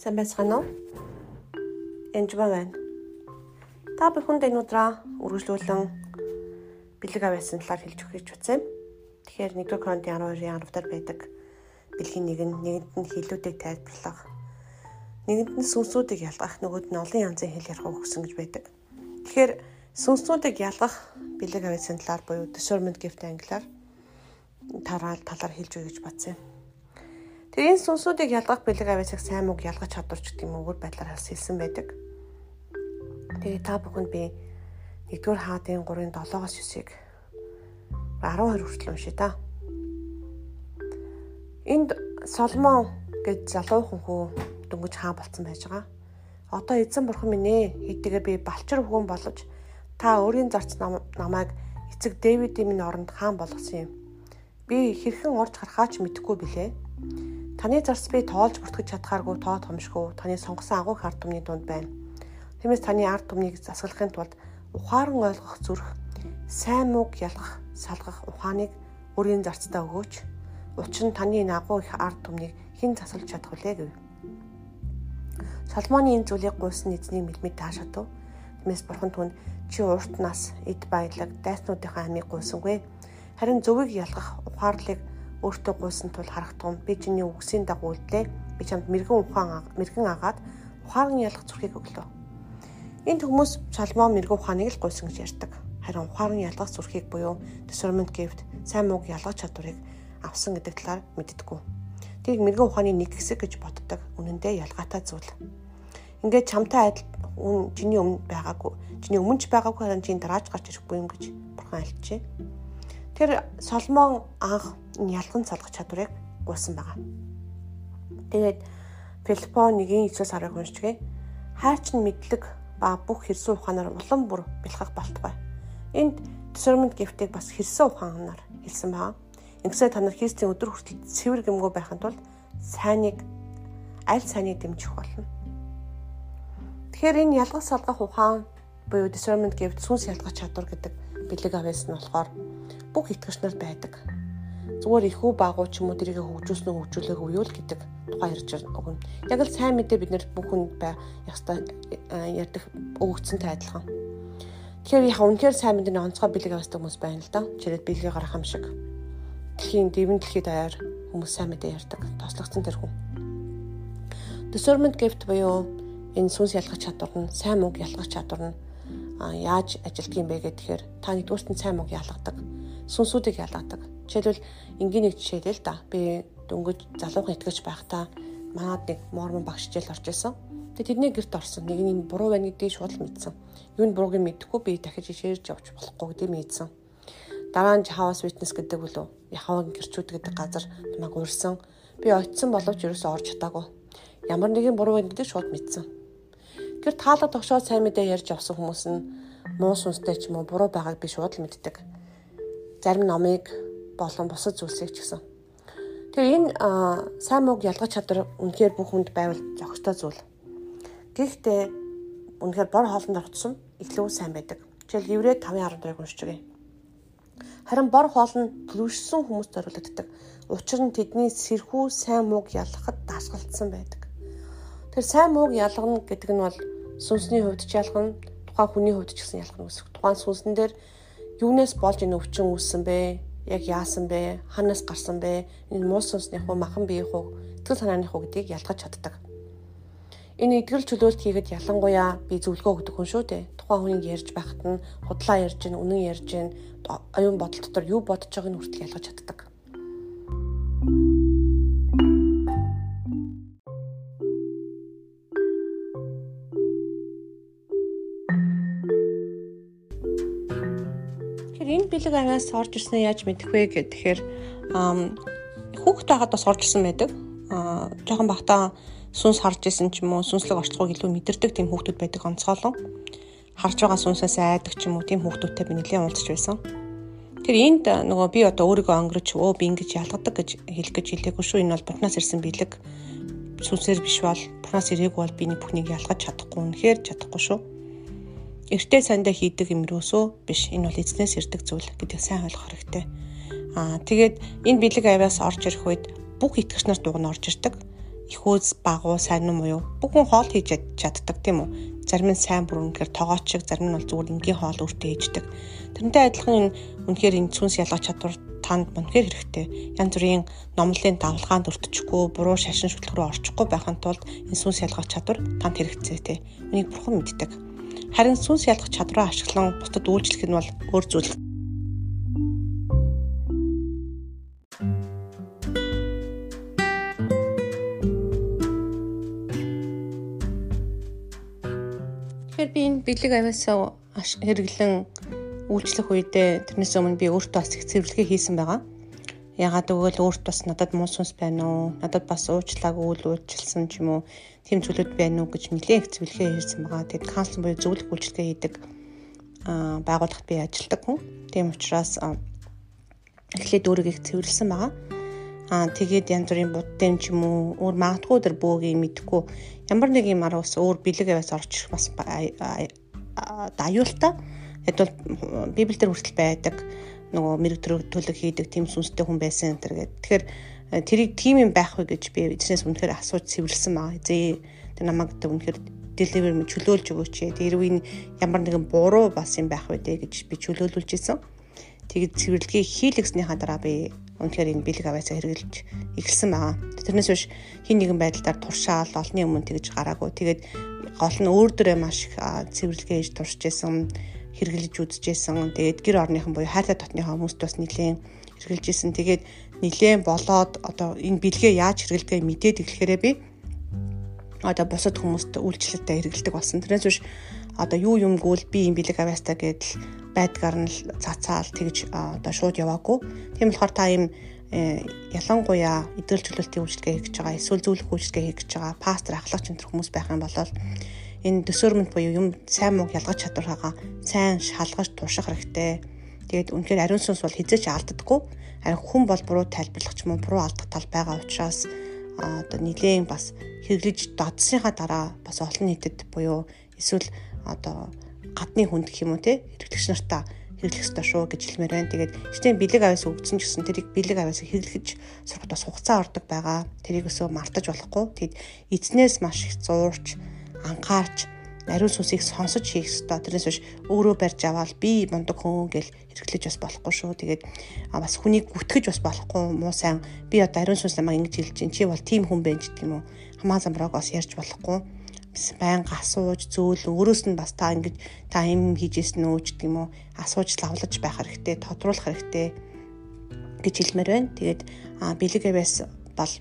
Сайн байцгаана уу? Энжба байна. Та бүхэнд энэ удаа үргэлжлүүлэн бэлэг авьяасан талаар хэлж өгөх гэж утсан юм. Тэгэхээр 1-р Коринтын 12-ын 10 дахь байдаг бэлгийн нэг нь нэгэнд нь хилүүдийг тайлбарлах, нэгэнд нь сүнсүүдийг ялгах, нөгөөд нь олон янзын хэл ярих өгсөн гэж байдаг. Тэгэхээр сүнсүүдийг ялгах бэлэг авьяасан талаар буюу discernment gift англиар тараал талаар хэлж өгье гэж бодсон юм. Тэгээ энэ сүнсүүдийг ялгах бэлэг авьяасыг сайн мөг ялгах чадварч гэдэг юм өвөр байдлаар бас хэлсэн байдаг. Тэгээ та бүхэнд би 1-р хаадын 3-ын 7-оос 9-ыг 12 хүртэл уншия та. Энд Соломон гэж залуу хөнхөө дөнгөж хаан болцсон байж байгаа. Одоо эзэн бурхан минь ээ хэдийгээр би балчир хөвгөн болж та өөрийн зарц намайг эцэг Дэвидийн минь оронд хаан болгосон юм. Би хэрхэн орж гарахаач мэдэхгүй билээ Таны зарц би тоолж бүртгэж чадхааргүй тоо томшгүй таны сонгосон агуу ард түмний дунд байна. Тиймээс таны ард түмнийг засаглахын тулд ухаан ойлгох зүрх, сайн мууг ялгах, салгах ухааныг өөрийн зарцтай өгөөч. Учир нь таны энэ агуу их ард түмнийг хэн засалж чадах вүлээ гэв. Соломоны энэ зүйлийг гуйсан эзнийг мэлмэд таашаадав. Тиймээс бурхан түн чи урт нас, эд баялаг, дайснуудынхаа амийг гуйсангүй. Харин зөвийг ялгах ухаарлыг өөртөө гуйсан тул харагдсан би чиний үгсийн дагуу үлдлээ. Би чамд мэрэгэн ухаан мэрэгэн агаад ухаан ялах зүрхийг өглөө. Энд хүмүүс шалмаа мэрэгэн ухааныг л гуйсан гэж ярьдаг. Харин ухаан ялгах зүрхийг буюу discernment gift сайн мууг ялгах чадварыг авсан гэдэг талаар мэддэггүй. Тийг мэрэгэн ухааны нэг хэсэг гэж боддог. Үнэн дээр ялгаатай зүйл. Ингээд чамтай адил үн чиний өмнө байгаагүй. Чиний өмнө ч байгаагүй харин чинь дарааж гарч ирэхгүй юм гэж бурхан альчээ. Тэр Соломон анх ялган салгах чадварыг гуйсан байгаа. Тэгээд Филиппо 1-9 сарыг уншчихъя. Хайрч нь мэдлэг ба бүх хэрсэн ухаанаар улам бүр бэлхах болтугай. Энд discernment gift-ийг бас хэрсэн ухаанаар хэлсэн байгаа. Ингэсээ та нар Христийн өдөр хүртэл цэвэр гэмгөө байхын тулд сайныг аль сайныг дэмжих болно. Тэгэхээр энэ ялгах салгах ухаан буюу discernment gift сүнс ялгах чадвар гэдэг бэлэг авьяас нь болохоор бүх итгэгч нарт байдаг зүгээр ихүү багуу ч юм уу тэрийг хөгжүүлсэн үү хөгжүүлээгүй юу л гэдэг тухай ярьж өгнө. Яг л сайн мэдээ бид нэр бүх хүнд бай яста ярьдаг өгөгдсөнтэй адилхан. Тэгэхээр яг үнэхээр сайн мэдээ онцгой бэлэг авдаг хүмүүс байна л да. Чирээд бэлгээ гарах юм шиг. Дэлхийн дэвэн дэлхийд аяар хүмүүс сайн мэдээ ярьдаг. Тослогцсон тэр хүн. Discernment gift буюу энэ сүнс ялгах чадвар нь сайн мөнгө ялгах чадвар нь яаж ажилтг юм бэ гэхээр та нэгдүгüрт нь сайн мөнгө ялгадаг. Сүнсүүдийг ялгадаг Жишээлбэл энгийн нэг жишээлээ л да. Би дөнгөж залуухан итгэж байхдаа манад нэг мормон багш хичээл орж исэн. Тэгээ тэдний гэрт орсон. Нэг нь буруу байна гэдгийг шууд л мэдсэн. Юу н бурууг мэдэхгүй би дахиж ишээрж явж болохгүй гэдгийг мэдсэн. Дараа нь Jehovah's Witness гэдэг үлээ. Яхавагийн гэрчүүд гэдэг газар намайг урьсан. Би очисон боловч ерөөсөө орж чадаагүй. Ямар нэгэн буруу байна гэдгийг шууд мэдсэн. Тэр таалга тогшоо сайн мэдээ ярьж авсан хүмүүс нь муу сүнстэй ч юм уу буруу байгааг би шууд л мэддэг. Зарим номыг болон бусад зүйлсийг ч гэсэн. Тэгэхээр энэ сайн мууг ялгах чадвар үнэхээр бүх хүнд байвал зохистой зүйл. Гэхдээ үнэхээр бор хоолнд орцсон илүү сайн байдаг. Жишээл Еврей 5:12-ыг уншиж өгье. Харин бор хоол нь төлөвшсөн хүмүүст зориулагддаг. Учир нь тэдний сэрхүү сайн мууг ялгахад дасгалдсан байдаг. Тэр сайн мууг ялгана гэдэг нь бол сүнсний хувьд ч ялгана, тухайн хүний хувьд ч гэсэн ялгана гэсэн. Тухайн сүнсэн дээр юунаас болж энэ өвчин үүссэн бэ? яг яасан бэ? Ханаас гарсан бэ? Энэ муу сүнсний хуу махан биеийн хуу итгэл санааны хуу гэдгийг ялгаж чаддаг. Энэ итгэл чөлөөлт хийгээд ялангуяа би зөвлөгөө өгдөг хүн шүү дээ. Тухайн хүнийг ярьж байхад нь худлаа ярьж гин, үнэн ярьж гин, оюун бодол дотор юу бодож байгааг нь хүртэл ялгаж чаддаг. Бэлэг аваас орж ирснээ яаж мэдэх вэ гэхээр хүүхэд байгаад бас орж ирсэн байдаг. Аа жоохон бахта сүнс харж исэн ч юм уу сүнслэг орцгойг илүү мэдэрдэг тийм хүүхдүүд байдаг онцгойлон. Харж байгаа сүнсээс айдаг ч юм уу тийм хүүхдүүдтэй би нэлээд уулзч байсан. Тэр энд нөгөө би одоо өөрийгөө өнгөрч өө би ингэж ялгадаг гэж хэлэх гэж хэлээгүй шүү. Энэ бол бурхнаас ирсэн бэлэг сүнсээр биш бол бурхнаас ирээгүй бол би нэг бүхнийг ялгаж чадахгүй. Үнэхээр чадахгүй шүү эртээ сандаа хийдэг юм рүүсөө биш. Энэ бол эзнээс ирдэг зүйл гэдгийг сайн ойлгох хэрэгтэй. Аа тэгээд энэ бэлэг авиас орж ирэх үед бүх итгэгч нар дугна орж ирдэг. их үз багуу сайн уу бүгэн хоол хийж чаддаг тийм үү? Зарим нь сайн бүр үнэхээр тоогооч шиг зарим нь бол зүгээр энгийн хоол өөртөө хийждэг тэрнтэй адилхан энэ үнэхээр энэ цүнс ялгах чадвар танд үнэхээр хэрэгтэй. Янз бүрийн номлолын давлгаанд өртчихгүй буруу шашин шүтлэг рүү орчихгүй байхын тулд энэ сүнс ялгах чадвар танд хэрэгцээ те үнийг бурхан мэддэг харин сүнс ялгах чадвараа ашиглан бусдад үйлчлэх нь бол өөр зүйл Тэгэхээр би энэ бэлэг авиасаа хэрэглэн үйлчлэх үедээ тэрнээс өмнө би өөртөө бас их цэвэрлэгээ хийсэн байгаа. Ягаад гэвэл өөрт бас надад муу сүнс байна уу? Надад бас уучлаагүй үйл үйлчилсэн ч юм уу? Тэм зүйлүүд байна уу гэж нэлээд их цэвэрлэгээ хийсэн байгаа. Тэгэд каунсел буюу зөвлөх үйлчлэгээ хийдэг аа байгууллагт би ажилладаг хүн. Тийм учраас эхлээд өөрийгөө цэвэрлсэн байгаа. Аа тэгээд янз бүрийн буддын ч юм уу өөр магадгүй тэр бөөгийг мэдхгүй ямар нэг юм араас өөр бэлэг аваас орж ирэх бас аюултай. Хэд бол Библиэлд хүртэл байдаг нөгөө мэрэг төлөв хийдэг тийм сүнстэй хүн байсан энэ төр гэдэг. Тэгэхээр э, тэрийг тийм юм байх вэ гэж би эзнээс үнэхээр асууж цэвэрлсэн баа. Зээ тэр намайг гэдэг үнэхээр deliver минь чөлөөлж өгөөч. Тэр үеийн ямар нэгэн буруу бас юм байх вэ гэж би чөлөөлүүлж исэн. Тэгээд цэвэрлэгийг хийлгэснийхаа дараа би Үнэхээр энэ бэлэг аваасаа хэрэгжилж эхэлсэн байгаа. Тэрнээс биш хин нэгэн байдлаар туршаал олны өмнө тэгж гараагүй. Тэгээд гол нь өөр дөрөө маш их цэвэрлэгээ хийж туршиж исэн, хэрэгжилж үзэжсэн. Тэгээд гэр орныхан буюу хайртай дотныхоо хүмүүст бас нэлээд хэрэгжилж исэн. Тэгээд нэлээд болоод одоо энэ бэлгээ яаж хэрэгэлдэг мэдээд эхлэхээрээ би одоо бусад хүмүүст үйлчлэлтэд хэрэгэлдэг болсон. Тэрнээс биш одоо юу юмггүй би юм бэлэг авьяастай гэдэл байдгаар нь цацаал тэгж одоо шууд яваагүй. Тийм болохоор та ийм э, ялангуяа эдгэл чөлөөлтийн үйлчлэгээ хийж байгаа, эсвэл зөвлөх үйлчлэгээ хийж байгаа, пастор, ахлагч энэ хүмүүс байх юм бол энэ төсөөрмөнд буюу юм сайн мууг ялгаж чадвархаагаа сайн шалгаж турших хэрэгтэй. Тэгээд үнэхээр ариун сүнс бол хизээч алддаггүй. Харин хүн бол буруу тайлбарлах ч юм уу буруу алдах тал байгаа учраас одоо нилээн бас хэрэглэж додсныхаа дараа бас олон нийтэд буюу эсвэл одоо гадны хүнд гэх юм уу те хэрэглэгч нартаа хэрэглэх ёстой шүү гэж хэлмээр байна. Тэгээд ичтэй бэлэг аваас өгсөн ч гэсэн тэрийг бэлэг аваас хэрэглэж сурахад бас хугацаа ордог байгаа. Тэрийг өсөө мартаж болохгүй. Тэгэд эзнээс маш их зуурч, анхаарч, ариун сүнсийг сонсож хийх ёстой. Тэрнээс биш өөрөө барьж аваад би мундаг хүн гэл хэрэглэж бас болохгүй шүү. Тэгээд бас хүнийг гүтгэж бас болохгүй. Муу сайн би одоо ариун сүнс намайг ингэж хэлж чинь чи бол тийм хүн байж гэдэг юм уу? Хамаа замбрааг бас ярьж болохгүй байнга асууж зөөлөн өөрөөс нь бас та ингэж та юм хийжсэн үү гэдэг юм уу асууж лавлаж байх хэрэгтэй тодруулах хэрэгтэй гэж хэлмээр байна. Тэгээд бэлэг авяас бол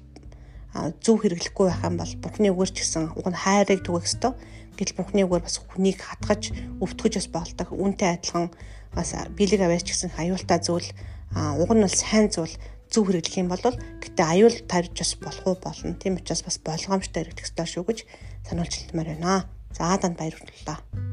зөв хэрэглэхгүй байх юм бол бурхны үгээр ч гэсэн уг нь хайрыг түгэх ёстой. Гэтэл бурхны үгээр бас хүнийг хатгаж өвтгөж бас болдог. Үүнтэй адилхан бас бэлэг авяас ч гэсэн аюултай зүйл уг нь бол сайн зүйл зөв хэрэглэх юм бол гэтээ аюул тарьж бас болох уу болно. Тийм учраас бас болгоомжтой хэрэглэх ёстой шүү гэж сануулж хэлмээр байна. За данд баярлалаа.